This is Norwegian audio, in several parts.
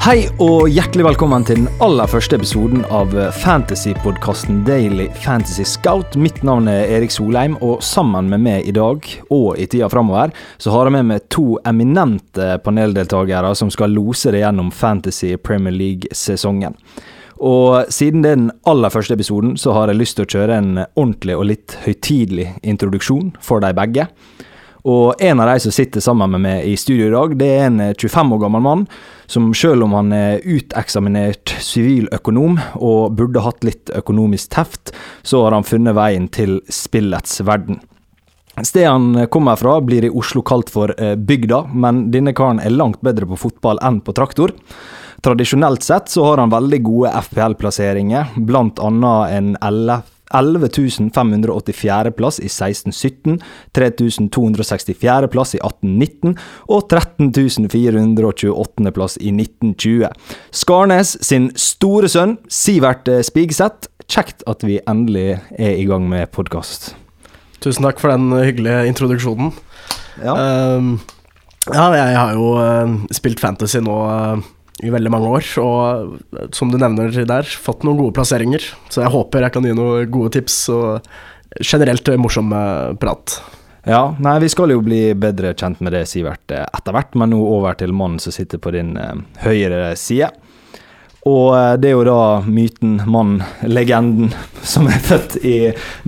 Hei og hjertelig velkommen til den aller første episoden av fantasypodkasten Daily Fantasy Scout. Mitt navn er Erik Solheim, og sammen med meg i dag og i tida framover, så har jeg med meg to eminente paneldeltakere som skal lose det gjennom Fantasy Premier League-sesongen. Og siden det er den aller første episoden, så har jeg lyst til å kjøre en ordentlig og litt høytidelig introduksjon for de begge. Og en av de som sitter sammen med meg i studio i dag, det er en 25 år gammel mann som selv om han er uteksaminert siviløkonom og burde hatt litt økonomisk teft, så har han funnet veien til spillets verden. Stedet han kommer fra, blir i Oslo kalt for eh, bygda, men denne karen er langt bedre på fotball enn på traktor. Tradisjonelt sett så har han veldig gode FPL-plasseringer, blant annet en LF 11 plass i 1617, 3264 plass i 1819 og 13.428. plass i 1920. Skarnes sin store sønn Sivert Spigseth, kjekt at vi endelig er i gang med podkast. Tusen takk for den hyggelige introduksjonen. Ja, um, ja jeg har jo uh, spilt Fantasy nå uh, i veldig mange år, og som du nevner der, fått noen gode plasseringer. Så jeg håper jeg kan gi noen gode tips og generelt morsom prat. Ja, nei, vi skal jo bli bedre kjent med det, Sivert, etter hvert, men nå over til mannen som sitter på din eh, høyre side. Og uh, det er jo da myten, mannen, legenden, som er født i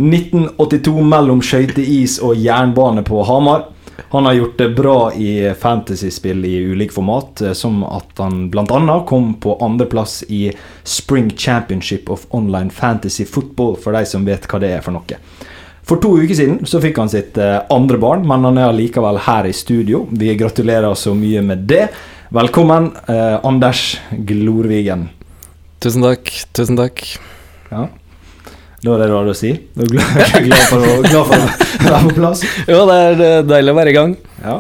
1982 mellom skøyteis og jernbane på Hamar. Han har gjort det bra i fantasyspill i ulike format, eh, som at han bl.a. kom på andreplass i Spring Championship of Online Fantasy Football, for de som vet hva det er for noe. For to uker siden så fikk han sitt eh, andre barn, men han er likevel her i studio. Vi gratulerer så mye med det. Velkommen, eh, Anders Glorvigen. Tusen takk. Tusen takk. Ja. Da er det rart å si. Du er glad, glad, for, å, glad for å være på plass? Jo, det er deilig å være i gang. Ja.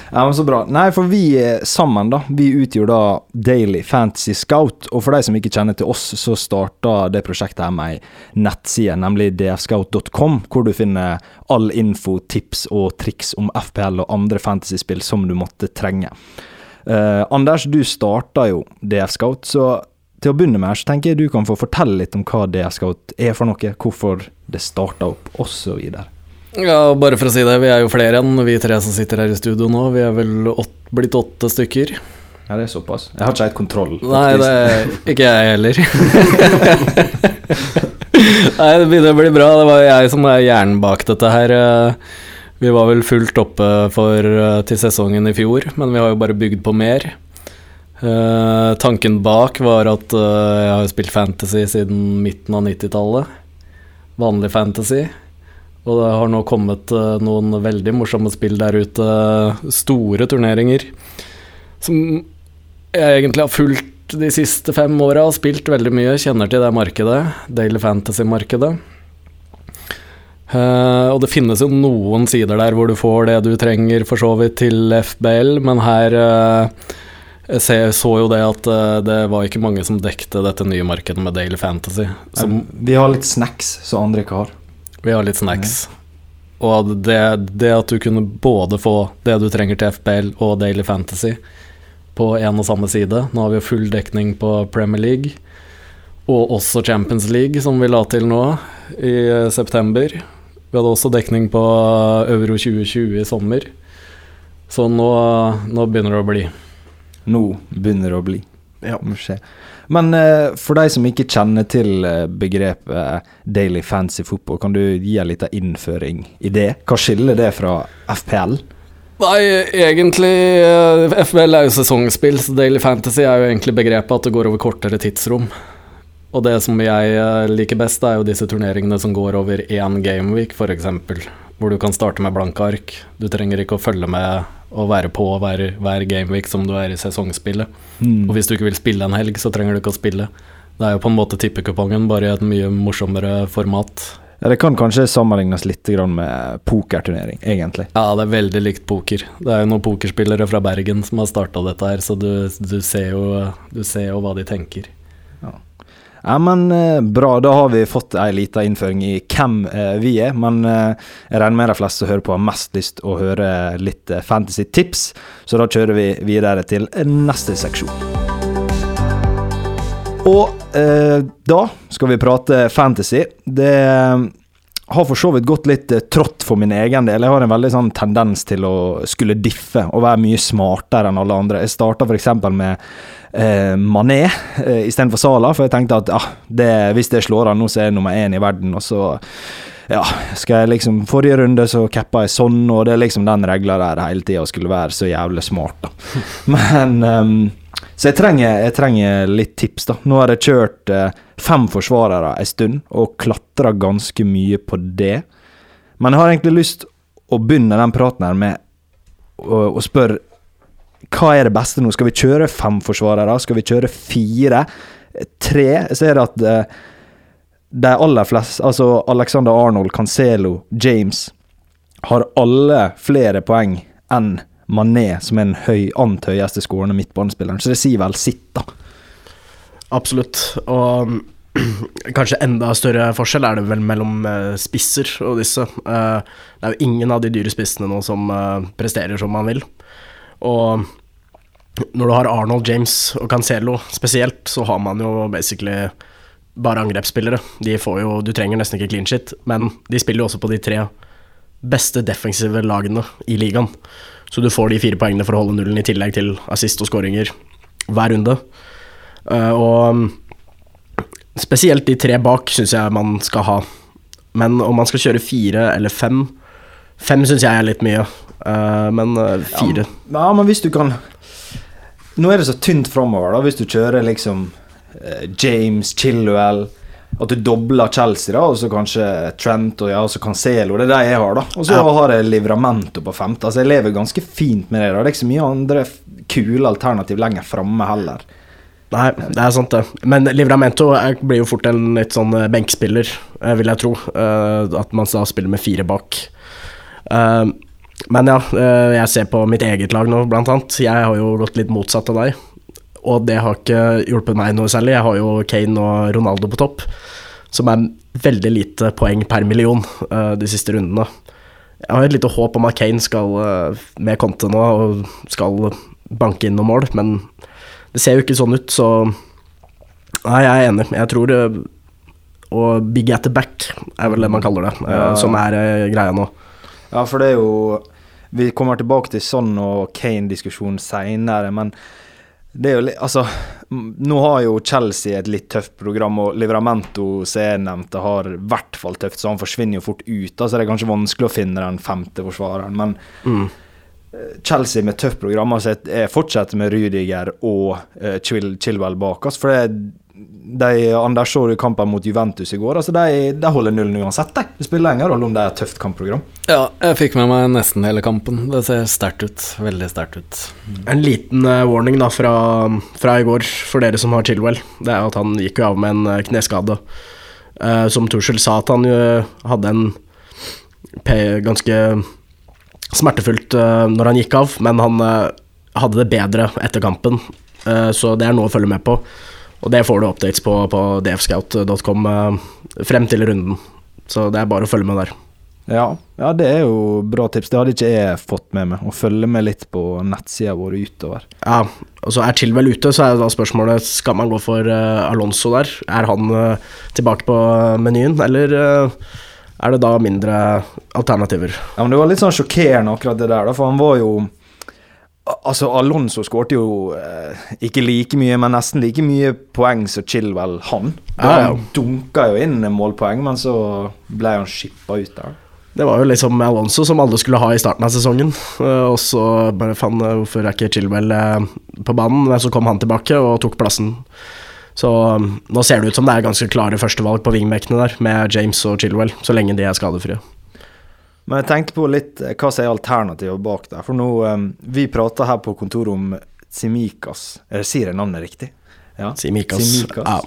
ja, men Så bra. Nei, for vi sammen, da, vi utgjør da Daily Fantasy Scout. Og for de som ikke kjenner til oss, så starta det prosjektet her med ei nettside, nemlig dfscout.com, hvor du finner all info, tips og triks om FPL og andre fantasyspill som du måtte trenge. Uh, Anders, du starta jo DF Scout, så til å begynne med så tenker jeg du kan få fortelle litt om hva DSCout Scout er for noe, hvorfor det starta opp, osv. Ja, bare for å si det, vi er jo flere enn vi tre som sitter her i studio nå. Vi er vel åt, blitt åtte stykker. Ja, det er såpass. Jeg har ikke helt kontroll. Faktisk. Nei, det er ikke jeg heller. Nei, det begynner å bli bra. Det var jeg som er hjernen bak dette her. Vi var vel fullt oppe for, til sesongen i fjor, men vi har jo bare bygd på mer. Uh, tanken bak var at uh, jeg har spilt fantasy siden midten av 90-tallet. Vanlig fantasy. Og det har nå kommet uh, noen veldig morsomme spill der ute. Store turneringer. Som jeg egentlig har fulgt de siste fem åra. Spilt veldig mye. Kjenner til det markedet. Daily Fantasy-markedet. og det finnes jo noen sider der hvor du får det du trenger for så vidt til FBL, men her jeg så jo det at uh, det var ikke mange som dekte dette nye markedet med Daily Fantasy. Som, vi har litt snacks som andre ikke har. Vi har litt snacks. Og det, det, at du kunne både få det du trenger til FPL og Daily Fantasy på én og samme side Nå har vi jo full dekning på Premier League, og også Champions League, som vi la til nå i eh, september. Vi hadde også dekning på Euro 2020 i sommer. Så nå, nå begynner det å bli nå begynner det å bli. Ja. Men uh, for de som ikke kjenner til uh, begrepet uh, daily fancy football, kan du gi en liten innføring i det? Hva skiller det fra FPL? Nei, egentlig FPL er jo sesongspill, så daily fantasy er jo egentlig begrepet at det går over kortere tidsrom. Og det som jeg liker best, er jo disse turneringene som går over én gameweek, f.eks. Hvor du kan starte med blanke ark. Du trenger ikke å følge med å være på hver, hver gameweek som du er i sesongspillet. Mm. Og hvis du ikke vil spille en helg, så trenger du ikke å spille. Det er jo på en måte tippekupongen, bare i et mye morsommere format. Ja, Det kan kanskje sammenlignes litt med pokerturnering, egentlig. Ja, det er veldig likt poker. Det er jo noen pokerspillere fra Bergen som har starta dette her, så du, du, ser jo, du ser jo hva de tenker. Ja, men eh, Bra, da har vi fått ei lita innføring i hvem eh, vi er. Men eh, jeg regner med de fleste som hører på har mest lyst å høre litt fantasy tips, så da kjører vi videre til neste seksjon. Og da skal vi prate fantasy. Det har for så vidt gått litt eh, trått for min egen del. Jeg har en veldig sånn tendens til å skulle diffe og være mye smartere enn alle andre. Jeg starta f.eks. med eh, Mané eh, istedenfor Sala, for jeg tenkte at ah, det, hvis det slår an nå, så er jeg nummer én i verden. Og så ja, skal jeg liksom Forrige runde så cappa jeg sånn, og det er liksom den regla der hele tida skulle være så jævlig smart, da. Men um, så jeg trenger, jeg trenger, litt tips, da. Nå har jeg kjørt eh, fem forsvarere en stund, og klatra ganske mye på det. Men jeg har egentlig lyst å begynne den praten her med å, å spørre hva er det beste nå? Skal vi kjøre fem forsvarere? Skal vi kjøre fire? Tre? Jeg ser at eh, de aller fleste, altså Alexander Arnold, Cancelo, James, har alle flere poeng enn Mané, som er den høy, ant høyeste skårende midtbanespilleren. Så det sier vel sitt, da. Absolutt. Og kanskje enda større forskjell er det vel mellom uh, spisser og disse. Uh, det er jo ingen av de dyre spissene nå som uh, presterer som man vil. Og når du har Arnold, James og Cancelo spesielt, så har man jo basically bare angrepsspillere. De får jo Du trenger nesten ikke clean shit, men de spiller jo også på de tre beste defensive lagene i ligaen. Så du får de fire poengene for å holde nullen, i tillegg til assist og skåringer hver runde. Uh, og spesielt de tre bak syns jeg man skal ha. Men om man skal kjøre fire eller fem Fem syns jeg er litt mye, uh, men uh, fire ja, ja, men hvis du kan Nå er det så tynt framover, da, hvis du kjører liksom James, Chilwell at du dobler Chelsea, da, og så kanskje Trent og ja, så Cancelo. Det er det jeg har, da. Og så ja. har jeg Livramento på femte. Altså, jeg lever ganske fint med det. da Det er ikke så mye andre kule alternativ lenger framme heller. Nei, det er sant, det. Men Livramento blir jo fort en litt sånn eh, benkspiller, eh, vil jeg tro. Uh, at man da spiller med fire bak. Men ja, jeg ser på mitt eget lag nå, blant annet. Jeg har jo gått litt motsatt av deg og det har ikke hjulpet meg noe særlig. Jeg har jo Kane og Ronaldo på topp, som er veldig lite poeng per million uh, de siste rundene. Jeg har et lite håp om at Kane skal uh, med Conte nå og skal banke inn noen mål, men det ser jo ikke sånn ut, så Nei, jeg er enig. Jeg tror uh, Og big at the back er vel det man kaller det, ja. som er greia nå. Ja, for det er jo Vi kommer tilbake til sånn og Kane-diskusjon seinere, men det er jo litt Altså, nå har jo Chelsea et litt tøft program, og Livramento, som jeg nevnte, har i hvert fall tøft, så han forsvinner jo fort ut. Altså, det er kanskje vanskelig å finne den femte forsvareren. Men mm. Eh, Chelsea med tøft program, altså jeg fortsetter med Rudiger og uh, Chilwell bak oss. For det, de, Anders så du kampen mot Juventus i går. altså De, de holder nullen uansett. De. Det spiller ingen rolle om det er et tøft kampprogram. Ja, jeg fikk med meg nesten hele kampen. Det ser sterkt ut. Veldig sterkt ut. En liten uh, warning da fra, fra, i går for dere som har Chilwell. Det er at han gikk jo av med en uh, kneskade. Uh, som Tuchel sa at han hadde en ganske smertefullt når han gikk av, men han hadde det bedre etter kampen. så det er noe å følge med på. Og det får du updates på på dfscout.com eh, frem til runden. Så det er bare å følge med der. Ja, ja, det er jo bra tips. Det hadde ikke jeg fått med meg. Å følge med litt på nettsida vår utover. Ja, og så er til vel ute, så er da spørsmålet skal man gå for uh, Alonso der. Er han uh, tilbake på menyen, eller er det da mindre alternativer? Ja, men Det var litt sånn sjokkerende akkurat det der, da, for han var jo Altså, Alonso skårte jo eh, ikke like mye, men nesten like mye poeng som Chilwell han. Ja, ja. Han dunka jo inn målpoeng, men så ble han skippa ut der. Det var jo liksom Alonso som alle skulle ha i starten av sesongen. Eh, og så bare faen, eh, hvorfor er ikke Chilwell eh, på banen? Men så kom han tilbake og tok plassen. Så nå ser det ut som det er ganske klare førstevalg på wingbackene der, med James og Chilwell, så lenge de er skadefrie. Men jeg tenkte på litt eh, hva som er alternativet bak der. For nå um, Vi prater her på kontoret om Simikas. eller Sier jeg navnet riktig? Ja. Simikas.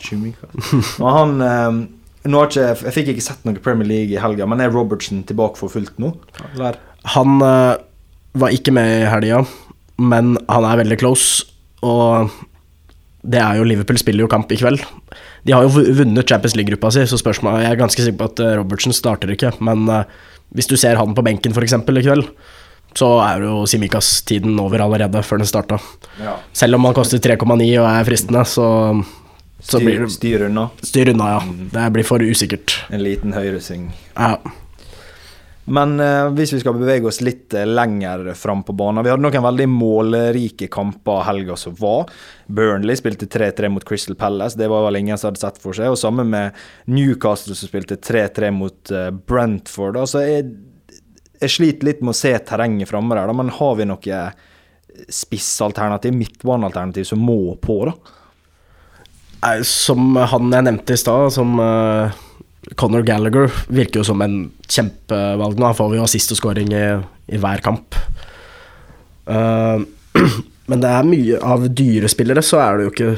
Simikas. Og han um, nå har ikke, Jeg fikk ikke sett noe Premier League i helga, men er Robertson tilbake for fullt nå? Eller? Han uh, var ikke med i helga, men han er veldig close. Og det er jo Liverpool spiller jo kamp i kveld. De har jo vunnet Champions League-gruppa si, så spørsmålet Jeg er ganske sikker på at Robertsen starter ikke, men uh, hvis du ser han på benken f.eks. i kveld, så er jo Simikas-tiden over allerede, før den starta. Ja. Selv om han koster 3,9 og er fristende, så så blir Styr, det styr unna. styr unna, ja. Det blir for usikkert. En liten høyresving. Ja. Men eh, hvis vi skal bevege oss litt eh, lenger fram på banen Vi hadde noen veldig målrike kamper helga som var. Burnley spilte 3-3 mot Crystal Palace, det var vel ingen som hadde sett for seg. Og sammen med Newcastle som spilte 3-3 mot eh, Brentford. Altså, jeg, jeg sliter litt med å se terrenget framme der, da, men har vi noe spissalternativ, midtbanealternativ, som må på, da? Som han jeg nevnte i stad, som uh, Conor Gallagher, virker jo som en kjempevalg nå. Han får jo assist scoring i, i hver kamp. Uh, men det er mye av dyre spillere, så er det jo ikke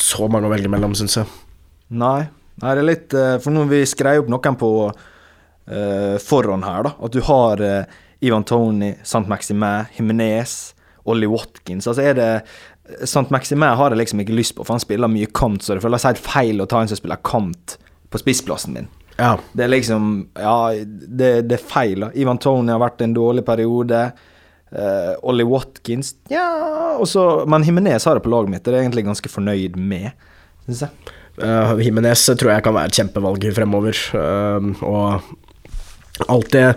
så mange å velge mellom, syns jeg. Nei. Det er litt eh, For når vi skrev opp noen på uh, forhånd her, da, at du har uh, Ivan Tony, Sant Maximin, Himinez, Ollie Watkins Altså er det Sant Maximin har jeg liksom ikke lyst på, for han spiller mye kant, så det føles helt feil å ta en som spiller kant på spissplassen min. Ja. Det er liksom Ja, det, det er feil. da. Ivan Tony har vært en dårlig periode. Uh, Ollie Watkins Ja, og så Men Jimenez har det på laget mitt, det er jeg egentlig ganske fornøyd med, syns jeg. Uh, Jimenez tror jeg kan være et kjempevalg fremover. Uh, og alltid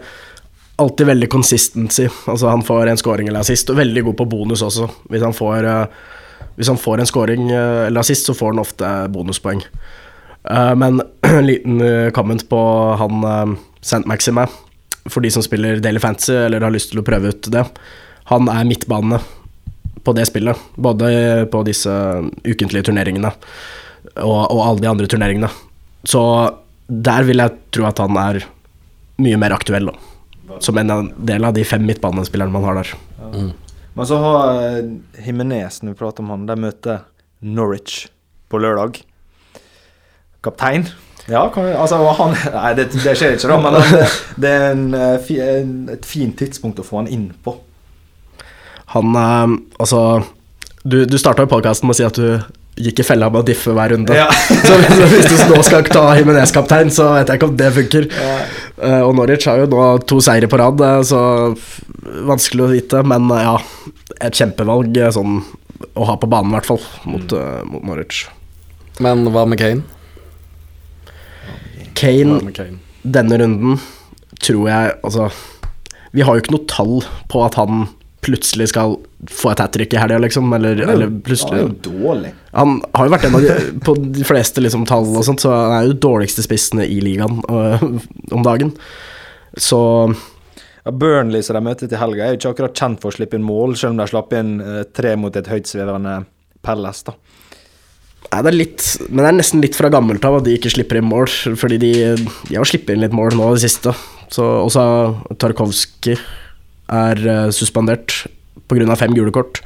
Alltid veldig consistency. Altså Han får en scoring eller assist, og veldig god på bonus også. Hvis han får, uh, hvis han får en scoring eller assist, så får han ofte bonuspoeng. Men en liten uh, comment på han uh, St. Maxime, for de som spiller Daily Fantasy eller har lyst til å prøve ut det. Han er midtbane på det spillet, både på disse ukentlige turneringene og, og alle de andre turneringene. Så der vil jeg tro at han er mye mer aktuell, da. Som en del av de fem midtbanespillerne man har der. Men så har eh, Jimenez, når vi prater om han, de møter Norwich på lørdag. Kaptein. Ja, kan altså han Nei, det, det skjer ikke, da, men det, det er en, eh, en, et fint tidspunkt å få han inn på. Han eh, Altså, du, du starta jo podkasten med å si at du gikk i fella med å diffe hver runde. Ja. så, så hvis du nå skal ta Himinez kaptein, så vet jeg ikke om det funker. Eh, og Norwich har jo nå to seire på rad, så vanskelig å vite. Men uh, ja, et kjempevalg sånn å ha på banen, i hvert fall, mot, uh, mot Norwich. Men hva med Kane? Kane Kane? denne runden tror jeg Altså, vi har jo ikke noe tall på at han plutselig skal få et hat trick i helga, liksom. Eller, eller plutselig Han er jo dårlig. Han har jo vært en av de På de fleste liksom, tall og sånt, så han er jo dårligste spissene i ligaen øh, om dagen. Så Ja, Burnley, som de møter til helga, er jo ikke akkurat kjent for å slippe inn mål, selv om de slapp inn eh, tre mot et høytsvevende Palace, da. Nei, det er litt Men det er nesten litt fra gammelt av at de ikke slipper inn mål. Fordi de, de har sluppet inn litt mål nå i det siste. Så også Tarkovskij er uh, suspendert pga. fem gule kort.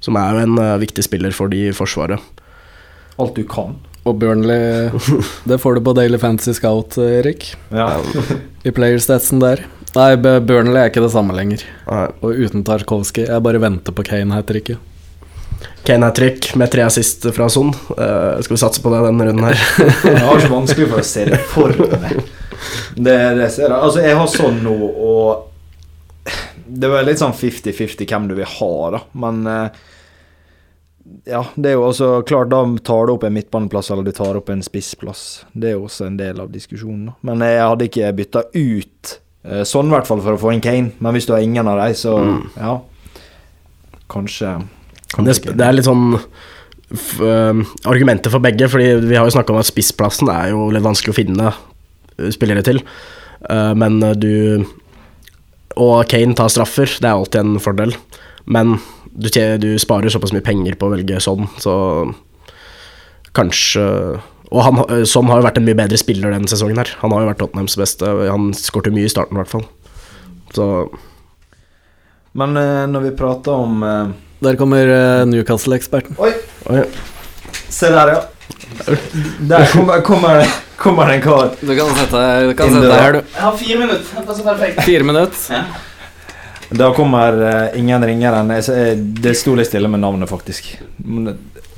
Som er jo en uh, viktig spiller for de i Forsvaret. Alt du kan. Og Burnley Det får du på Daily Fantasy Scout, Erik. Ja. I playerstatsen der. Nei, Burnley er ikke det samme lenger. Nei. Og uten Tarkovskij. Jeg bare venter på Kane hat tricket. Kane er trykk med tre assist fra Son. Uh, skal vi satse på det denne runden her? Jeg har så vanskelig for å se det for meg. Det, det ser jeg. Altså, jeg har sånn nå, og Det var litt sånn 50-50 hvem du vil ha, da. Men uh, ja, det er jo også klart, da tar du opp en midtbaneplass eller du tar opp en spissplass. Det er jo også en del av diskusjonen. da. Men jeg hadde ikke bytta ut uh, sånn, i hvert fall, for å få inn Kane. Men hvis du har ingen av dem, så ja. Kanskje Det, det er litt sånn argumenter for begge, fordi vi har jo snakka om at spissplassen er jo litt vanskelig å finne eh, spillere til. Eh, men eh, du Og Kane tar straffer, det er alltid en fordel. Men du, du sparer såpass mye penger på å velge sånn, så kanskje Og han, Son har jo vært en mye bedre spiller denne sesongen her. Han har jo vært Tottenhams beste. Han skårte mye i starten, i hvert fall. Så Men når vi prater om Der kommer eh, Newcastle-eksperten. Oi! oi, Se der, ja. Der kommer, kommer, kommer det en kar. Du kan sette, du kan sette deg her, du. Jeg har fire minutter. Det passer perfekt. Fire minutter. Da kommer uh, ingen ringere enn Det sto litt stille med navnet, faktisk.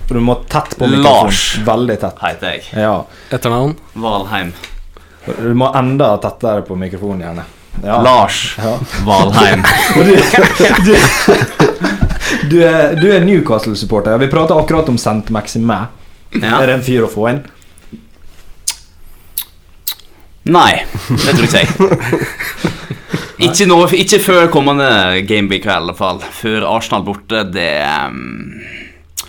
Du må tett på mikrofonen. Lars. Veldig tett. Heter jeg. Ja. Etternavn? Valheim. Du må enda tettere på mikrofonen, gjerne. Ja. Lars Ja. Valheim. Du, du, du er, du er Newcastle-supporter. Vi prata akkurat om St. Maxime. Ja. Er det en fyr å få inn? Nei, det tror ikke jeg. ikke, nå, ikke før kommende Gameweek, i alle fall. Før Arsenal borte, det um,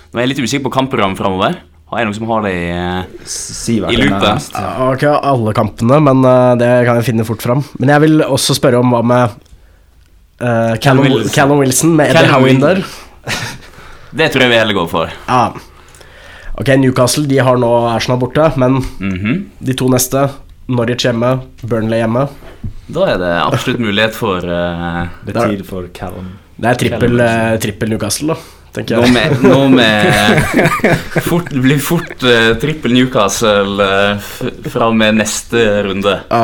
Nå er jeg litt usikker på kampprogrammet framover. Har jeg noen som har det i Sivert I loopet. Ja, ikke okay, alle kampene, men uh, det kan jeg finne fort fram. Men jeg vil også spørre om hva med uh, Callum, Wilson. Callum Wilson med Eddie Howe der. Det tror jeg vi heller går for. Ja. Ok, Newcastle de har nå Arsenal borte, men Mhm. de to neste, Norwich hjemme, Burnley hjemme Da er det absolutt mulighet for uh, Det er tid for Callum. Det er trippel, uh, trippel Newcastle, da, tenker Nå med, nå med fort, Det blir fort uh, trippel Newcastle uh, f- fra og med neste runde. Ja.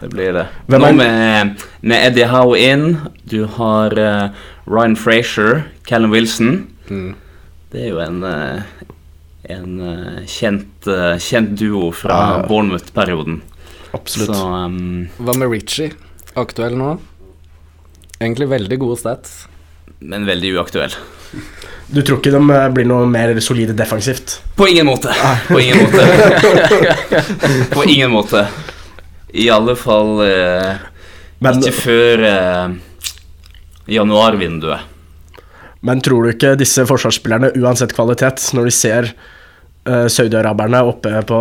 Det blir det. Hvem Nå er- med, med Eddie Howe inn, du har uh, Ryan Frazier, Callum Wilson. Mm. Det er jo en eh, en eh, kjent, kjent duo fra Ja. Bournemouth-perioden. Absolutt. Så um, Hva med Ritchie? Aktuell nå? Egentlig veldig gode stats. Men veldig uaktuell. Du tror ikke de blir noe mer solide defensivt? På ingen måte. På ingen måte. På ingen måte. I alle fall eh, Men, ikke før eh, januarvinduet. men tror du ikke disse forsvarsspillerne, uansett kvalitet, når de ser uh, saudiaraberne oppe på,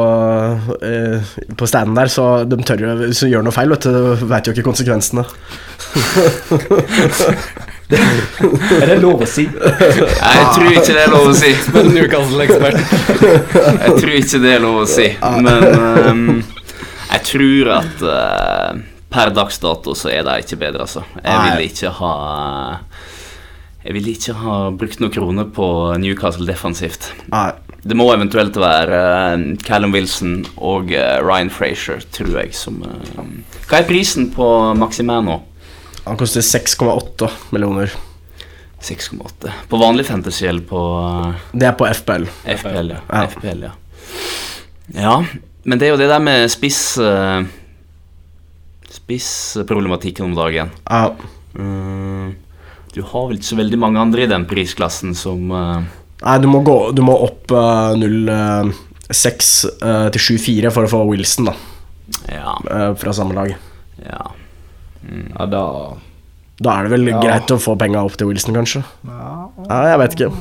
uh, på standen der, så de tør jo Hvis de gjør noe feil, vet du, veit jo ikke konsekvensene. Er det lov å si? Nei, jeg tror ikke det er lov å si. Newcastle-ekspert. Jeg tror ikke det er lov å si. Men ehm, jeg tror at uh, per dags dato så er det ikke bedre, altså. Jeg ville vil ikke ha Jeg vil ikke ha brukt noen kroner på Newcastle defensivt. Nei. Det må eventuelt være uh, Callum Wilson og uh, Ryan Frazier, tror jeg, som uh, Hva er prisen på Maximano? Han koster 6,8 millioner. 6,8. På vanlig fantasy eller på Det er på FBL. FPL, ja. Ja. FPL, ja. ja. Men det er jo det der med spiss eh, Spissproblematikken om dagen. Ja. Uh, du har vel ikke så veldig mange andre i den prisklassen som uh, Nei, du må, gå, du må opp uh, 0,6 uh, til 7,4 for å få Wilson, da. Ja. fra samme lag. ja. Ja, da Da er det vel Ja. greit å få penga opp til Wilson, kanskje? Ja, jeg vet ikke.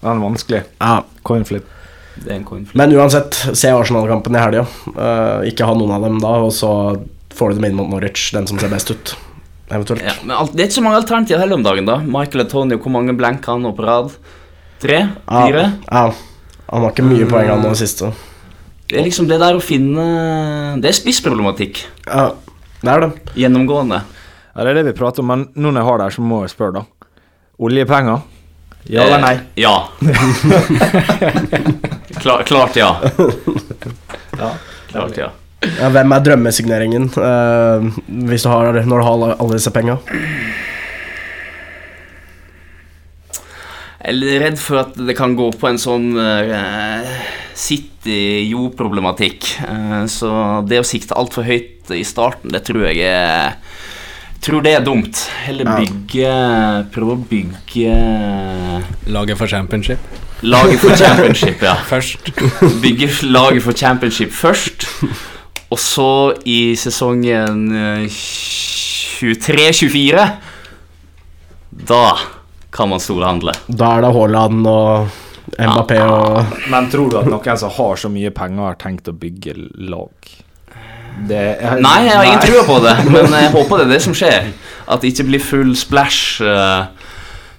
Det er vanskelig. Ja. Coin flip. Det er en coin flip. Men uansett, se Arsenal-kampen i helga. Uh, ikke ha noen av dem da, og så får du dem inn mot Norwich, den som ser best ut. Eventuelt. Ja, men alt, det er ikke så mange alternativer heller om dagen, da. Michael og Tony, hvor mange blanker han nå på rad? Tre? Ja, Fire? Ja. Han har ikke mye poeng han nå siste. Det er liksom det der å finne Det er spissproblematikk. Ja, det er det. Gjennomgående. Ja, det er det vi prater om, men nå når jeg har det her, så må jeg spørre, da. Oljepenger? Ja eller nei? Eh, ja. Klar, klart ja. Ja. Klart ja. Ja, hvem er drømmesigneringen uh, hvis du har, når du har alle, alle disse penga? Jeg er redd for at det kan gå på en sånn uh, City-jo-problematikk. Eh, så det å sikte altfor høyt i starten, det tror jeg er Tror det er dumt. Heller bygge Prøve å bygge Laget for championship laget for championship, ja. først. Bygge laget for championship først. Og så i sesongen eh, 23-24 Da kan man storhandle. Da er det Haaland og Mbappé og Men tror du at noen som har så mye penger, har tenkt å bygge lag? Det er, Nei, jeg har ingen trua på det, men jeg håper det er det som skjer. At det ikke blir full splash eh,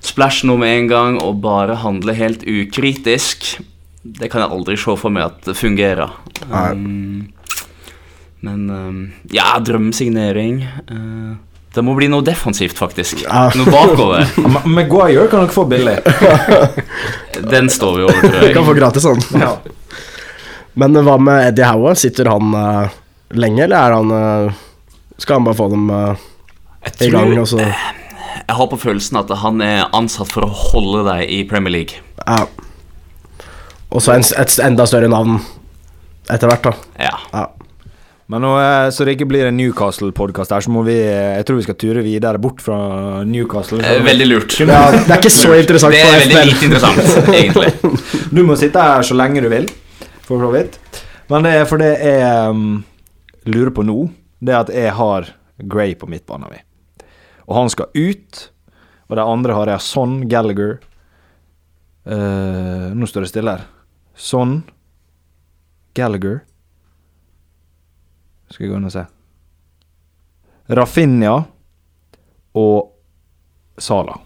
Splash noe med en gang og bare handle helt ukritisk. Det kan jeg aldri se for meg at det fungerer. Um, men um, ja, drømmesignering uh, Det må bli noe defensivt, faktisk. Ja. Noe bakover. Ma- Maguire kan dere få billig. Den står vi over, tror Du kan få gratis, sånn. Ja. Men hva med Eddie Howe? Sitter han uh, lenge, eller er han uh, Skal han bare få dem uh, i gang? tror, Og så jeg har på følelsen at han er ansatt for å holde deg i Premier League. ja. Og så en, et enda større navn etter hvert, da. Ja. Ja. Men nå, eh, så det ikke blir en Newcastle-podkast her, så må vi eh, Jeg tror vi skal ture videre bort fra Newcastle. Eh, Veldig lurt. Ja, det er ikke så interessant Det er veldig lite interessant, egentlig. Du må sitte her så lenge du vil, for så vidt. Men det er for det jeg um, lurer på nå, det er at jeg har Gray på midtbanen min. Og han skal ut. Og de andre har jeg Son, Gallagher Uh, Nå står det stille her. Son, Gallagher Skal jeg gå inn og se. Rafinha og Sala.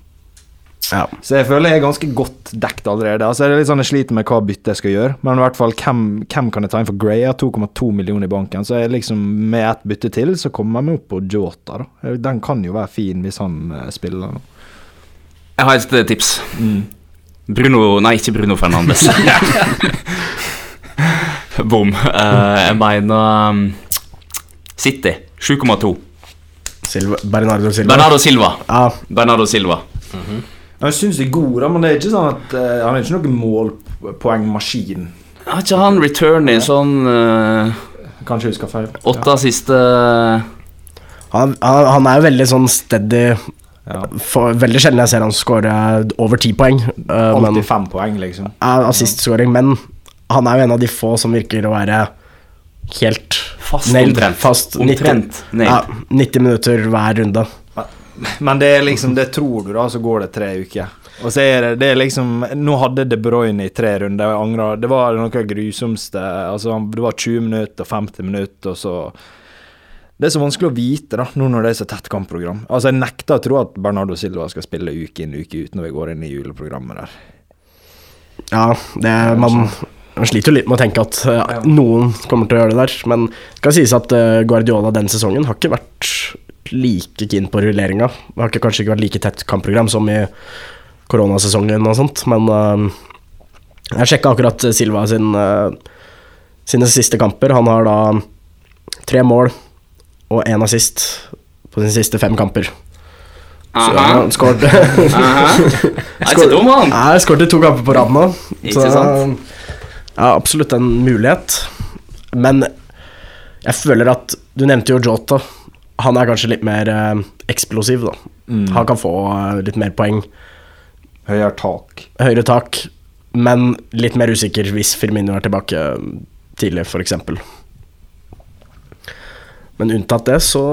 Ja. Så jeg føler jeg er ganske godt dekt allerede. Altså, jeg, er litt sånn Jeg sliter med hva bytte jeg skal gjøre, men i hvert fall hvem, hvem kan jeg ta inn for Gray? Jeg har 2,2 millioner i banken, så jeg liksom med ett bytte til, så kommer jeg meg opp på Jota. da Den kan jo være fin hvis han uh, spiller. da. Jeg har et tips. tips. Bruno Nei, ikke Bruno Fernandes. Bom. Uh, jeg mener um, City. 7,2. Silva, Bernardo Silva. Bernardo Silva. Ah. Bernardo Silva. Jeg syns de er gode, da, men det er ikke sånn at uh, han er ikke noen målpoengmaskin. Har ikke han return i sånn uh, Kanskje husker feil. åtte siste han, han, han er jo veldig sånn steady. Ja. For, veldig sjelden jeg ser han score over ti poeng. men, Alltid fem poeng, liksom. ja, assist-scoring, men han er jo en av de få som virker å være helt Fast nailed. omtrent. Fast 90, Omtrent nailed. ja, 90 minutter hver runde. Men det er liksom Det tror du, da, så går det tre uker. Og så er det, det er liksom Nå hadde De Bruyne i tre runder, og jeg angrer. Det var noe av grusomste. Altså, det var 20 minutter og 50 minutter, og så Det er så vanskelig å vite, da, nå når det er så tett kampprogram. Altså, jeg nekter å tro at Bernardo Silva skal spille uke inn uke ut når vi går inn i juleprogrammet der. Ja, det man, man sliter jo litt med å tenke at Ja. noen kommer til å gjøre det der. Men det skal sies at eh, Guardiola denne sesongen har ikke vært like keen på rulleringa. Det har ikke, kanskje ikke vært like tett kampprogram som i koronasesongen og sånt, men uh, jeg sjekka akkurat Silva sin, uh, sine siste kamper. Han har da tre mål og én assist på sine siste fem kamper. Så Aha. han skåret. Jeg skåret to kamper på rad nå. Så? Ja, absolutt en mulighet. Men jeg føler at Du nevnte jo Jota. Han er kanskje litt mer eh, eksplosiv, da. Mm. Han kan få eh, litt mer poeng. Høyere tak. Høyere tak, men litt mer usikker hvis Firmino er tilbake eh, tidlig, f.eks. Men unntatt det, så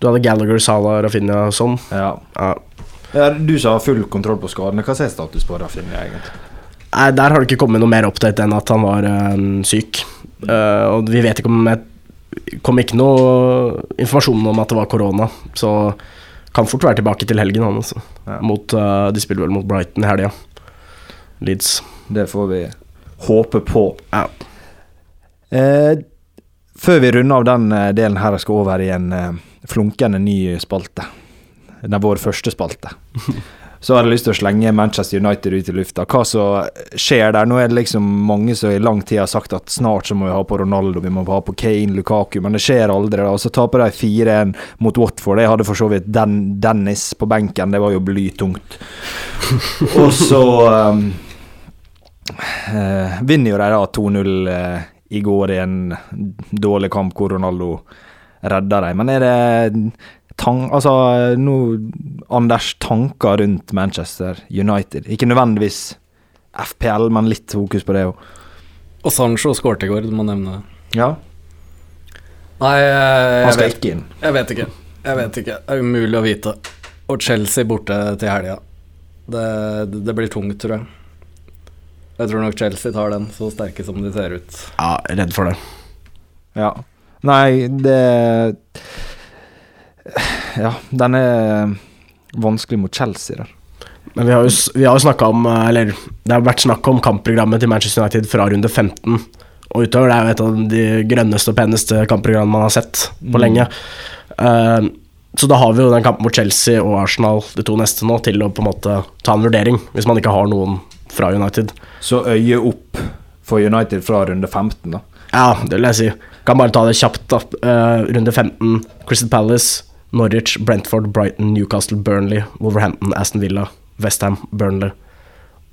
Du hadde Gallagher, Salah, Rafinha og sånn. Ja. Ja. ja. Du som har full kontroll på skadene, hva er status på Rafinha, egentlig? Nei, Der har det ikke kommet noe mer update enn at han var eh, syk. Uh, og vi vet ikke om det kom ikke noe informasjon om at det var korona, så kan fort være tilbake til helgen, han altså. Ja. Mot, uh, de spiller vel mot Brighton i helga. Leeds. Det får vi håpe på. Ja. Eh, før vi runder av den eh, delen her, jeg skal over i en eh, flunkende ny spalte. Det er vår første spalte. Så har jeg lyst til å slenge Manchester United ut i lufta. Hva som skjer der? Nå er det liksom mange som i lang tid har sagt at snart så må vi ha på Ronaldo, vi må ha på Kane, Lukaku, men det skjer aldri. da. Og så taper de 4-1 mot Watford. Jeg hadde for så vidt Den Dennis på benken, det var jo blytungt. Og så um, uh, vinner jo de da 2-0 uh, i går i en dårlig kamp hvor Ronaldo redda dem. Men er det tang, altså, nå, Anders tanker rundt Manchester United? Ikke nødvendigvis FPL, men litt fokus på det òg. Og Sancho skåret i går, du må nevne det. Ja, Nei, jeg, han jeg, skal vet, ikke inn. jeg vet ikke. Jeg vet ikke. Det er umulig å vite. Og Chelsea borte til helga. Det, det blir tungt, tror jeg. Jeg tror nok Chelsea tar den, så sterke som de ser ut. ja, redd for det. Ja. Nei, det Ja, den er vanskelig mot Chelsea der. Men vi har jo, vi har jo snakka om eh, Eller det har vært snakk om kampprogrammet til Manchester United fra runde 15 og utover. Det er jo et av de grønneste og peneste kampprogrammene man har sett på Mm. lenge. Uh, så da har vi jo den kampen mot Chelsea og Arsenal, de to neste nå, til å på en måte ta en vurdering, hvis man ikke har noen fra United. Så øye opp for United fra runde 15, da. Ja, det vil jeg si. Kan bare ta det kjapt, da. Uh, runde 15, Crystal Palace, Norwich, Brentford, Brighton, Newcastle, Burnley, Wolverhampton, Aston Villa, Westham, Burnley.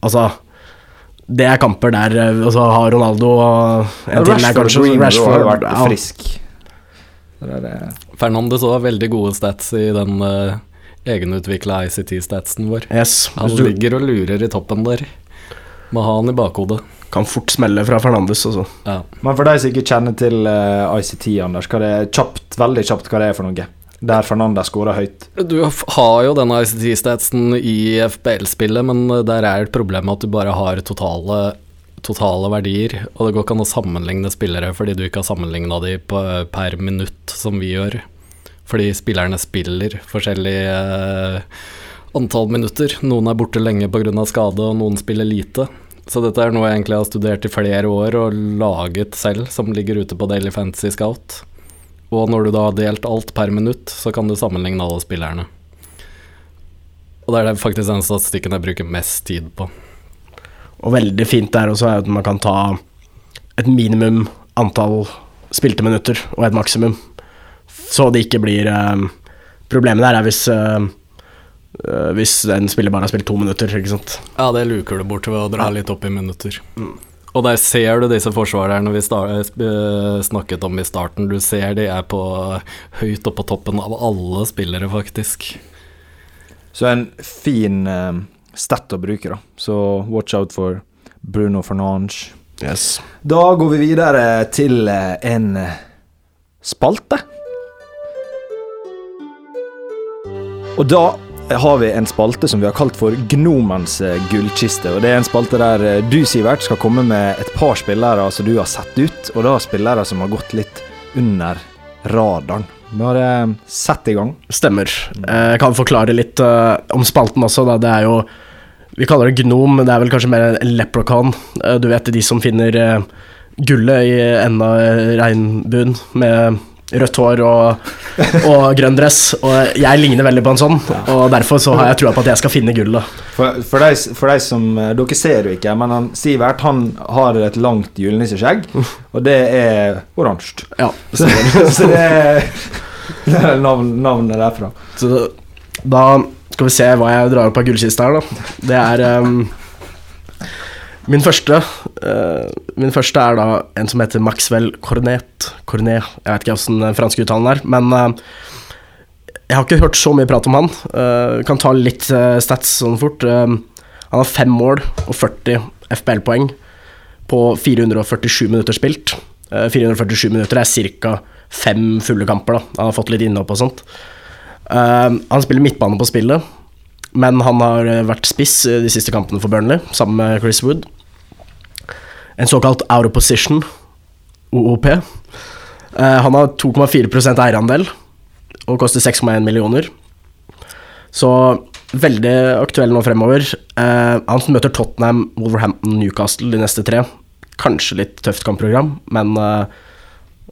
Altså det er kamper der altså, Og så har Ronaldo og en til der, Rashford kanskje. har Rashford jo vært ja. frisk. Det er det. Fernandes har veldig gode stats i den uh, egenutvikla ICT-statsen vår. Yes. Han du ligger og lurer i toppen der. Må ha han i bakhodet. kan fort smelle fra Fernandes, altså. Ja. Men for de som ikke kjenner til uh, ICT, Anders, hva det er kjapt, veldig kjapt hva det er for noe? Der Fernanda skåra høyt. Du har jo denne ICT-statsen i FBL-spillet, men uh, der er et problem at du bare har totale, totale verdier, og det går ikke an å sammenligne spillere fordi du ikke har sammenligna de på, per minutt, som vi gjør. Fordi spillerne spiller forskjellig uh, antall minutter. Noen er borte lenge pga. skade, og noen spiller lite. Så dette er noe jeg egentlig har studert i flere år og laget selv, som ligger ute på Daily Fantasy Scout. Og når du da har delt alt per minutt, så kan du sammenligne alle spillerne. Og det er det faktisk den statistikken jeg bruker mest tid på. Og veldig fint der også er at man kan ta et minimum antall spilte minutter og et maksimum. Så det ikke blir eh, Problemet der er hvis eh, eh, Hvis en spiller bare har spilt to minutter, ikke sant. Ja, det luker du bort ved å dra litt opp i minutter. Og der ser du disse forsvarerne vi eh, snakket om i starten. Du ser de er på høyt oppe på toppen av alle spillere, faktisk. Så en fin uh, stat å bruke, da. Så watch out for Bruno Fernange. Yes. Da går vi videre til eh, en eh, spalte. Og da har vi en spalte som vi har kalt for Gnomens eh, gullkiste. Og det er en spalte der eh, du, Sivert, skal komme med et par spillere som du har sett ut, og da spillere som har gått litt under radaren. Bare sett i gang. Stemmer. Eh, Jeg kan forklare litt eh, om spalten også. Da. Det er jo Vi kaller det gnom, men det er vel kanskje mer en leprechaun. Eh, du vet de som finner eh, gullet i enden av regnbuen med rødt hår og, og grønn dress. Og jeg ligner veldig på en sånn, og derfor så har jeg trua på at jeg skal finne gullet. For, for, de, for de som eh, Dere ser jo ikke, men han, Sivert han har et langt julenisseskjegg, og det er oransje. Ja, Så, så det er, det er navn, navnet derfra. Så da skal vi se hva jeg drar opp av gullkista her, da. Det er ehm, Min første uh, Min første er da en som heter Maxwell Cornet. Cornet. Jeg vet ikke hvordan den franske uttalen er, men uh, jeg har ikke hørt så mye prat om han. Uh, kan ta litt stats sånn fort. Han har fem mål og 40 FPL-poeng på 447 minutter spilt. Eh, 447 minutter er ca. fem fulle kamper. da Han har fått litt innhopp og sånt. Han spiller midtbane på spillet, men han har vært spiss de siste kampene for Burnley, sammen med Chris Wood. En såkalt out of position, OOP. Eh, han har 2,4% eierandel og koster 6,1 millioner. Så veldig aktuell nå fremover. Eh, han møter Tottenham, Wolverhampton, Newcastle de neste tre. Kanskje litt tøft kampprogram, men eh,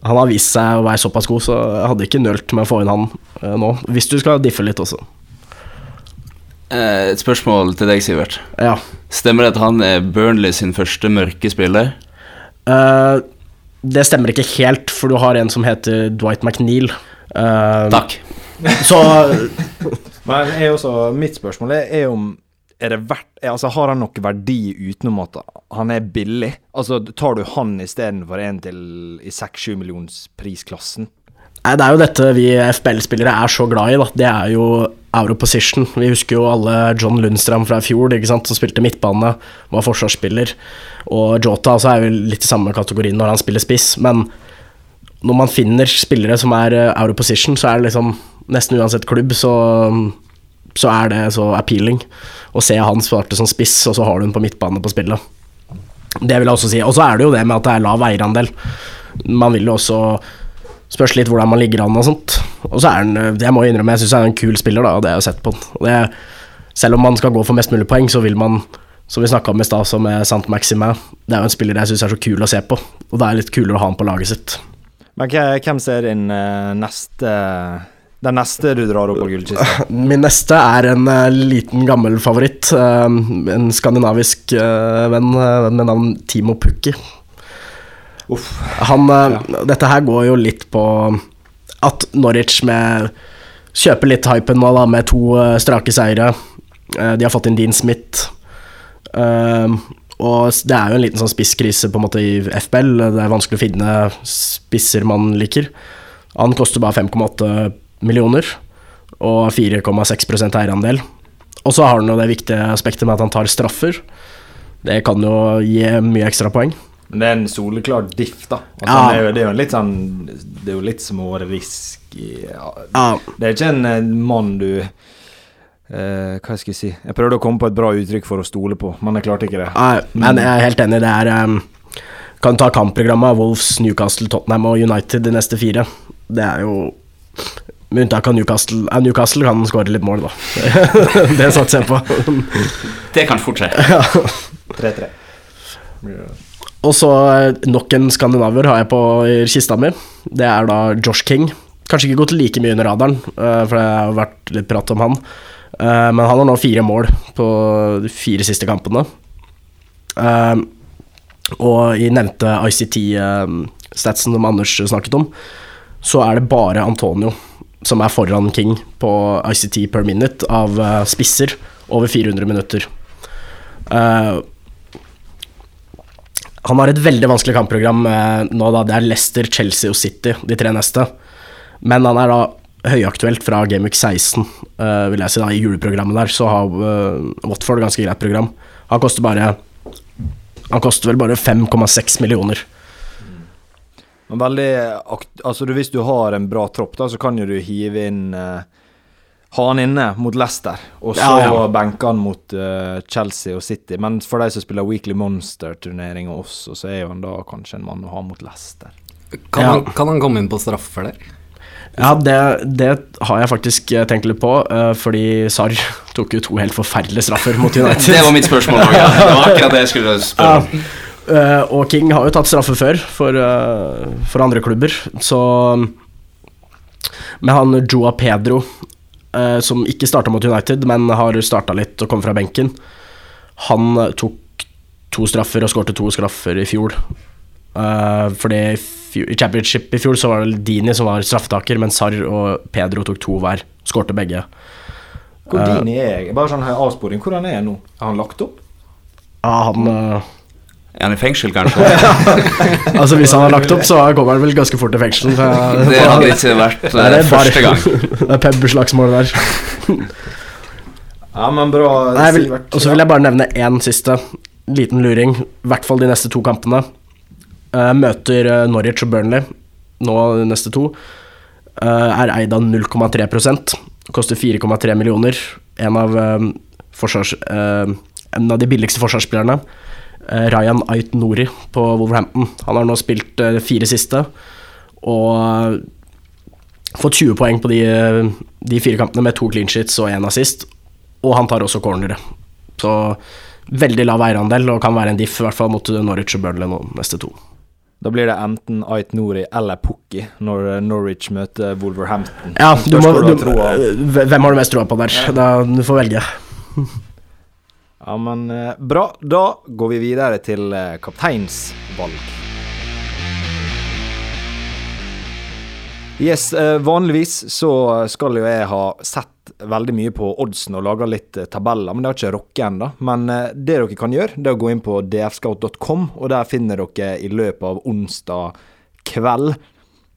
han har vist seg å være såpass god, så jeg hadde ikke nølt med å få inn han nå. Hvis du skal diffe litt også. Eh, et spørsmål til deg, Sivert. Ja. Stemmer det at han er Burnley sin første mørke spiller? Uh, det stemmer ikke helt, for du har en som heter Dwight McNeil. Uh, Takk. Så Men er også, mitt spørsmål er, er om er det verdt, er, altså Har han noe verdi utenom at han er billig? Altså Tar du han istedenfor en til i 6-7 millionsprisklassen? Nei, det er jo dette vi FBL-spillere er så glad i, da. Det er jo Europosition. Vi husker jo alle John Lundstrand fra i fjor, som spilte midtbane, var forsvarsspiller. Og Jota også er jo litt i samme kategorien når han spiller spiss, men når man finner spillere som er eh, out of position, så er det liksom Nesten uansett klubb, så, så er det så appealing å se han svarte som spiss, og så har du den på midtbane på spillet. Det vil jeg også si. Og så er det jo det med at det er lav eierandel. Man vil jo også Spørs litt hvordan man ligger an og sånt. Og så er han Jeg må innrømme, jeg syns han er en kul spiller, da, og det har jeg sett på han. Og det, selv om man skal gå for mest mulig poeng, så vil man, som vi snakka om i stad, som er Sant Maximin, det er jo en spiller jeg syns er så kul å se på. Og det er litt kulere å ha han på laget sitt. Men hvem ser din eh, neste Den neste du drar opp på gullkista? Min neste er en uh, liten, gammel favoritt. Uh, en skandinavisk uh, venn eh, med navn Timo Pukki. Han, ja. Dette her går jo litt på at Norwich med kjøper litt hypen nå, da, med to eh, strake seire. Eh, de har fått inn Dean Smith. Eh, Og det er jo en liten sånn spisskrise på en måte i FBL. Det er vanskelig å finne spisser man liker. Han koster bare 5,8 millioner og 4,6% eierandel. Og så har han jo det viktige aspektet med at han tar straffer. Det kan jo gi mye ekstrapoeng. Men det er en soleklar diff, da. Altså, Ja. det, er jo, det er jo litt sånn Det er jo litt smårisk ja. Ja, Det er ikke en eh, mann du Uh, Hva skal jeg si Jeg prøvde å komme på et bra uttrykk for å stole på, men jeg klarte ikke det. Nei, men jeg er helt enig. Det er um, Kan ta kampprogrammet Wolves, Newcastle, Tottenham og United de neste fire. Det er jo Med unntak av Newcastle ja, Newcastle kan skåre litt mål, da. det satser jeg på. Det kan fort skje. 3-3. Og så eh, nok en skandinaver har jeg på kista mi. Det er da Josh King. Kanskje ikke gått like mye under radaren, eh, for det har vært litt prat om han. Eh, Men han har nå fire mål på de fire siste kampene. Og i nevnte ICT-statsen som Anders snakket om, så er det bare Antonio som er foran King på ICT per minute av spisser over 400 minutter. Eh, han har et veldig vanskelig kampprogram eh, nå, da. Det er Leicester, Chelsea og City, de tre neste. Men han er da høyaktuelt fra Game Week 16, uh, vil jeg si, da, i juleprogrammet der. Så har uh, Watford ganske greit program. Han koster bare Han koster vel bare 5,6 millioner. Men veldig Altså, hvis du har en bra tropp, da, så kan jo du hive inn eh, Ha han inne mot Leicester, og så Ja, ja. benke han mot uh, Chelsea og City. Men for de som spiller Weekly Monster-turnering og oss, så er jo han da kanskje en mann å ha mot Leicester. Kan, Ja. han, kan han komme inn på straffer der? Ja, det, det har jeg faktisk eh, tenkt litt på, Uh, fordi Sarr tok jo to helt forferdelige straffer mot United. Det var mitt spørsmål òg. Ja. Det var akkurat det jeg skulle spørre om. Uh, og King har jo tatt straffe før for, for andre klubber, så Med han Joa Pedro, eh, som ikke starta mot United, men har starta litt og kom fra benken, han tok to straffer og skårte to straffer i fjor. Eh, fordi i i championship i fjor så var det Dini som var straffetaker, mens Sarr og Pedro tok to hver. Skårte begge. Hvor Dini er Bare sånn her avsporing. Hvordan er han nå? Er han lagt opp? Ja, han eh, Er han i fengsel, kanskje? Altså Hvis han har lagt opp, så kommer han vel ganske fort i fengsel. så Det hadde ikke vært Nei, det bare- første gang. det er pubslagsmål der. Ja, men bra, Nei, vil, og så vil jeg bare nevne én siste. Liten luring. I hvert fall de neste to kampene. Uh, møter eh, Norwich og Burnley nå de neste to. Uh, er eid av 0,3% Koster 4,3 millioner. En av, forsvars, eh, en av de billigste forsvarsspillerne. Eh, Ryan Ait Nori på Wolverhampton. Han har nå spilt eh, fire siste. Og fått 20 poeng på de, eh, de fire kampene med to clean sheets og én assist. Og han tar også cornere. Så veldig lav eierandel og kan være en diff, i hvert fall mot Norwich og Burnley nå, neste to. Da blir det enten Ait Nori eller Pukki når Norwich møter Wolverhampton. Ja, du må, du, hvem har du mest troa på der? Da, du får velge. Ja, men eh, bra. Da går vi videre til eh, kapteinsvalg. Yes, eh, vanligvis så skal jo jeg ha sett veldig mye på oddsen og laga litt tabeller, men det har ikke rokket ennå. Men det dere kan gjøre, det er å gå inn på dfscout.com, og der finner dere i løpet av onsdag kveld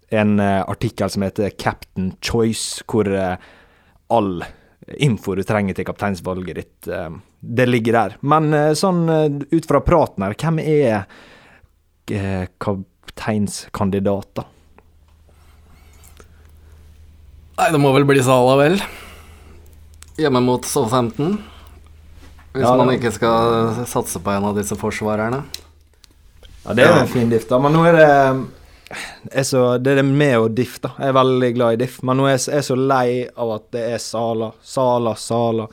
en artikkel som heter Captain Choice, hvor all info du trenger til kapteinsvalget ditt, eh, det ligger der. Men eh, sånn eh, ut fra praten her, hvem er kapteinskandidat, da? Nei, det må vel bli Sala, vel. Hjemme mot Southampton. Hvis Ja, man ikke skal satse på en av disse forsvarerne. Ja, det er en fin diff, da. Men nå er det så, Det er det med og diff, da. Jeg er veldig glad i diff. Men nå er jeg, så lei av at det er Sala, Sala, Sala.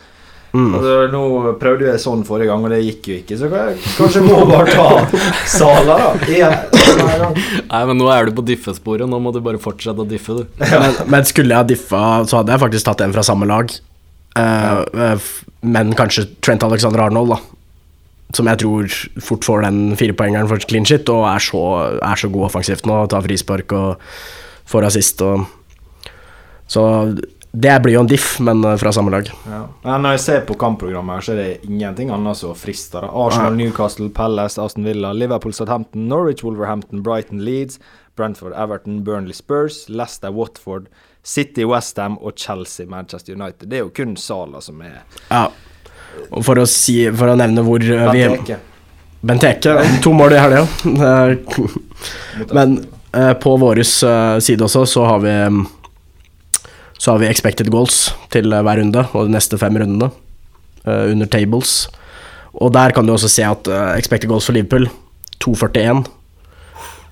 Altså, nå prøvde jeg sånn forrige gang, og det gikk jo ikke. Så kanskje jeg må bare ta Sala, da. Igjen. Nei, men nå er du på diffesporet. Nå må du bare fortsette å diffe, du. Men, men skulle jeg ha diffa, så hadde jeg faktisk tatt en fra samme lag. Uh, eh, men kanskje Trent Alexander Arnold, da. Som jeg tror fort får den firepoengeren for clean shit, og er så, er så god offensivt nå. Tar frispark og får assist og Så Det blir jo en diff, men eh, fra samme lag. Ja. Når jeg ser på kampprogrammet, her, så er det ingenting annet som frister. Arsenal, Newcastle, Palace, Aston Villa, Liverpool, Southampton, Norwich, Wolverhampton, Brighton, Leeds, Brentford, Everton, Burnley, Spurs, Leicester, Watford, City, Westham og Chelsea, Manchester United. Det er jo kun Sala som er Ja. For å, si, for å nevne hvor eh, vi Benteke. Benteke. To mål i helga. Men eh, på vår eh, side også så har vi mm, Så har vi expected goals til eh, hver runde, og de neste fem rundene eh, under tables. Og der kan du også se at uh, expected goals for Liverpool 2,41,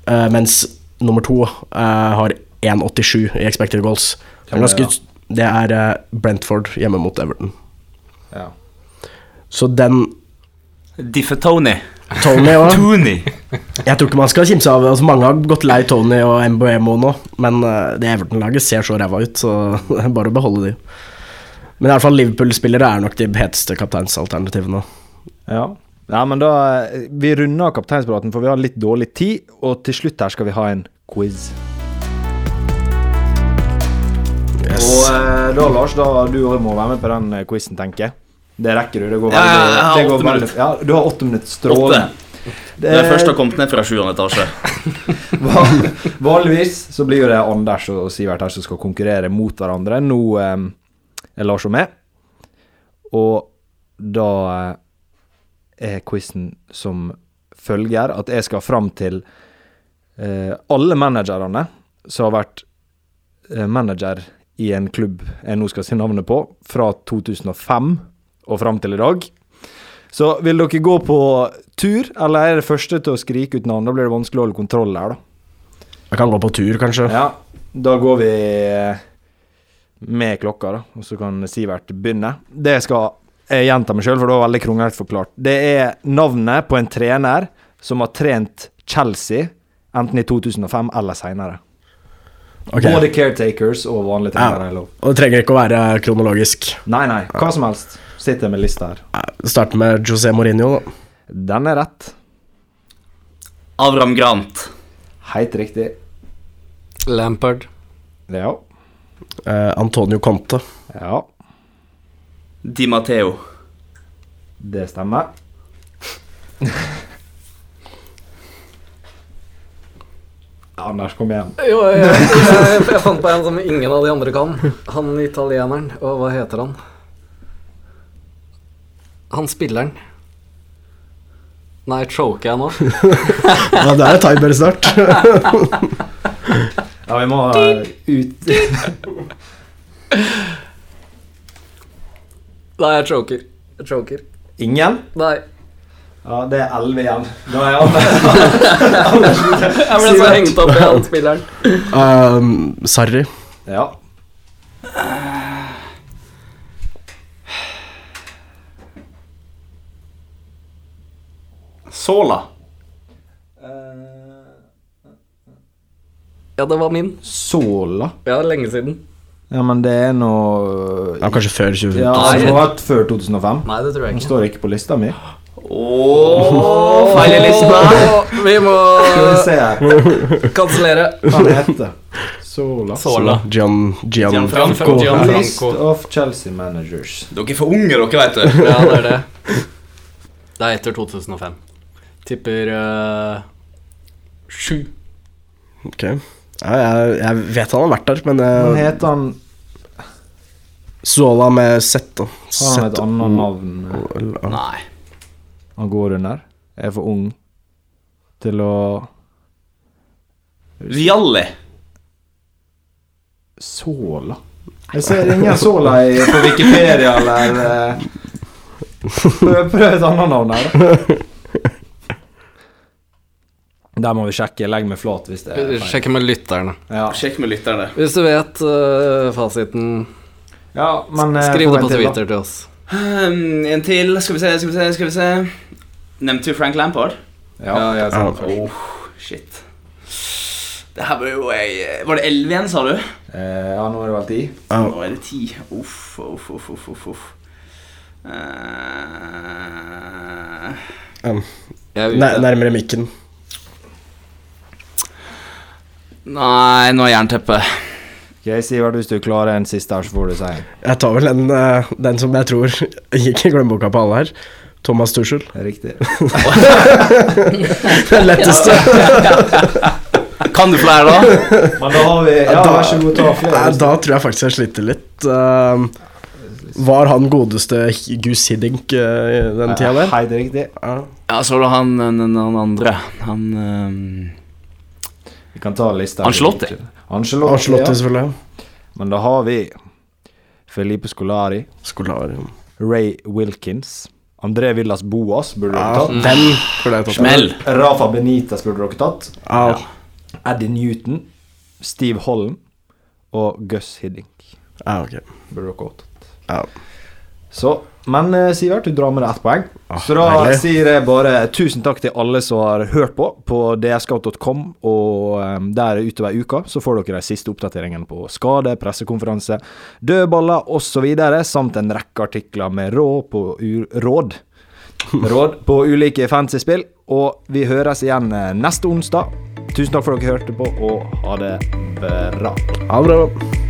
uh, mens nummer to uh, har 1,87 i expected goals. Det er, ganske, det er Brentford hjemme mot Everton. Ja. Så den Diffe Tony. Tony òg Tony. Jeg tror ikke man skal kimse av altså Mange har gått lei Tony og MBMO nå, men eh, det Everton-laget ser så ræva ut, så det er bare å beholde de. Men i hvert fall Liverpool-spillere er nok de heteste kapteinsalternativene. Ja. ja, men da eh, Vi runder kapteinspraten, for vi har litt dårlig tid. Og til slutt her skal vi ha en quiz. Yes. Og eh, da, Lars, da du òg må være med på den quizen, tenker jeg. Det rekker du. Det går veldig ja, det går veldig- Ja, du har åtte minutter. Strålende. Det er først har kommet ned fra sjuende etasje. Va- Vanligvis så blir jo det Anders og Sivert her som skal konkurrere mot hverandre. Nå eh, er Lars og meg. Og da eh, er quizen som følger at jeg skal fram til eh, alle managerne som har vært eh, manager i en klubb jeg nå skal si navnet på, fra 2005 og fram til i dag. Så vil dere gå på tur, eller er det første til å skrike ut navn? Da blir det vanskelig å holde kontroll her, da. Jeg kan gå på tur, kanskje. Ja, da går vi eh, med klokka, da, og så kan Sivert begynne. Det skal jeg gjenta meg sjøl, for det var veldig kronglete forklart. Det er navnet på en trener som har trent Chelsea enten i 2005 eller seinere. Okay. Både caretakers og vanlige trenere Ja. Og det trenger ikke å være kronologisk. Nei, nei, hva som helst. Sitter med lista her. Starter med José Mourinho, da. Den er rett. Avram Grant. Helt riktig. Lampard. Ja. Eh, Antonio Conte. Ja, Di Matteo. det stemmer. Anders, kom igjen. Jo, jeg, jeg, jeg fant på en som ingen av de andre kan. Han italieneren. Og hva heter han? Han spilleren. Nei, choker jeg nå? Ja, det er timer snart. Ja, vi må uh, ut Nei, jeg choker. Jeg choker. Ingen? Nei. Ja, det er elleve igjen. Da er Anders Jeg ble så hengt opp i han spilleren. Um, Sarri. Ja. Sola. Ja, det var min. Sola. Ja, lenge siden. Ja, men det er noe Ja, kanskje før 2015? Ja, Nei. det må vært før 2005. Nei, det tror jeg ikke. Den står ikke på lista mi. Åh, feil i lista. Vi må kansellere. Hva han heter Sola. Sola. Gian, Gian, Gianfranco. Gianfranco. List of Chelsea managers. Dere er for unge, dere, vet du. Ja, det er det. Det er etter 2005. Tipper uh, sju. Ok. Ja, jeg, jeg vet han har vært der, men Han uh, heter han Zola med Z. Har han et annet navn? Nei. han går under? Jeg er for ung til å Rialli. Sola? Jeg ser ingen Sola i, på Wikipedia eller eh, prøv et annet navn her, da. Der må vi sjekke. Legg meg flat hvis det er feil. Sjekk med lytterne. Ja, Sjekk med lytterne. Hvis du vet uh, fasiten, ja men eh, skriv det på. Twitter til oss. Um, en til. Skal vi se, skal vi se, skal vi se. Nevnte du Frank Lampard? Ja, jeg sa det. Oh, shit. Det her var jo jeg Var det 11 igjen, sa du? Eh, ja, nå er det vel ti. Ja. Nå er det 10. Uff, uff, uff, uff, uff, uff. Eh, Um, er nær- nærmere mikken. Nei, nå er jernteppet. Ok, Sivert, hvis du klarer en siste her, så får du si en. Jeg tar vel den, eh, den som jeg tror gikk i glemmeboka på alle her. Thomas Tuchel. Riktig. Den letteste. Kan du flere, da? Men da har vi Ja, Da- vær så god, ta flere. da tror jeg faktisk jeg sliter litt. Um, var han godeste Gus Hiddink uh, den tida der? Helt riktig. Ja. Ja, så var det han, han, han andre. Han Vi kan ta lista. Ancelotti. Ancelotti, Ancelotti, ja. selvfølgelig. Men da har vi Felipe Scolari, Skolari. Ray Wilkins, André Villas Boas burde dere Ja, burde jeg tatt. Smell. Rafa Benitez burde dere tatt. Ja. Eddie Newton, Steve Holm og Gus Hiddink ja, ok. burde dere også tatt. Ja. Så, men eh, Sivert, du drar med deg ett poeng. Ah, Så da deilig. sier jeg bare tusen takk til alle som har hørt på på dscout.com, og um, der utover uka så får dere de siste oppdateringene på skade, pressekonferanse, dødballer osv., samt en rekke artikler med råd på råd. Råd på ulike fancy spill. Og vi høres igjen eh, neste onsdag. Tusen takk for at dere hørte på, og ha det bra. Ha det bra.